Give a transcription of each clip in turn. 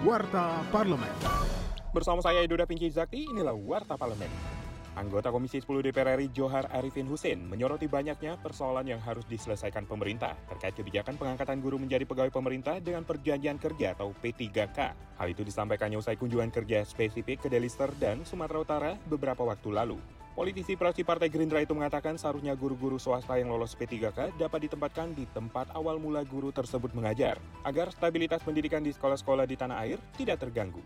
Warta Parlemen. Bersama saya Edo Pinky Zakti, inilah Warta Parlemen. Anggota Komisi 10 DPR RI Johar Arifin Hussein menyoroti banyaknya persoalan yang harus diselesaikan pemerintah terkait kebijakan pengangkatan guru menjadi pegawai pemerintah dengan perjanjian kerja atau P3K. Hal itu disampaikannya usai kunjungan kerja spesifik ke Delister dan Sumatera Utara beberapa waktu lalu. Politisi praksi Partai Gerindra itu mengatakan seharusnya guru-guru swasta yang lolos P3K dapat ditempatkan di tempat awal mula guru tersebut mengajar, agar stabilitas pendidikan di sekolah-sekolah di tanah air tidak terganggu.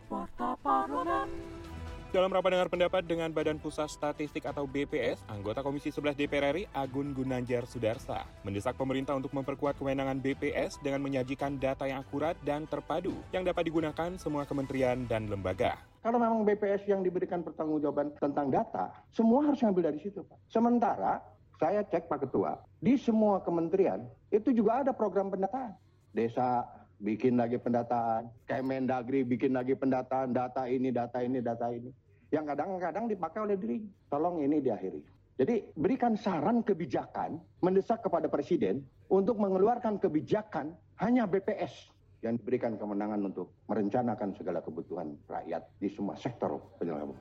Dalam rapat dengar pendapat dengan Badan Pusat Statistik atau BPS, anggota Komisi 11 DPR RI Agun Gunanjar Sudarsa mendesak pemerintah untuk memperkuat kewenangan BPS dengan menyajikan data yang akurat dan terpadu yang dapat digunakan semua kementerian dan lembaga. Kalau memang BPS yang diberikan pertanggungjawaban tentang data, semua harus ngambil dari situ, Pak. Sementara saya cek Pak Ketua, di semua kementerian itu juga ada program pendataan. Desa bikin lagi pendataan, Kemendagri bikin lagi pendataan, data ini, data ini, data ini. Yang kadang-kadang dipakai oleh diri. Tolong ini diakhiri. Jadi berikan saran kebijakan, mendesak kepada Presiden untuk mengeluarkan kebijakan hanya BPS yang diberikan kemenangan untuk merencanakan segala kebutuhan rakyat di semua sektor penyelenggaraan.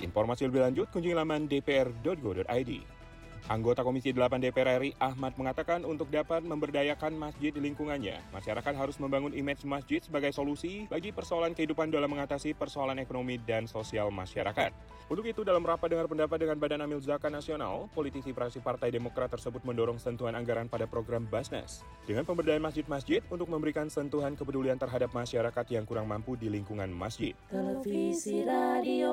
Informasi lebih lanjut kunjungi laman dpr.go.id. Anggota Komisi 8 DPR RI Ahmad mengatakan untuk dapat memberdayakan masjid di lingkungannya, masyarakat harus membangun image masjid sebagai solusi bagi persoalan kehidupan dalam mengatasi persoalan ekonomi dan sosial masyarakat. Untuk itu, dalam rapat dengar pendapat dengan Badan Amil Zakat Nasional, politisi praksi Partai Demokrat tersebut mendorong sentuhan anggaran pada program Basnas dengan pemberdayaan masjid-masjid untuk memberikan sentuhan kepedulian terhadap masyarakat yang kurang mampu di lingkungan masjid. Televisi Radio.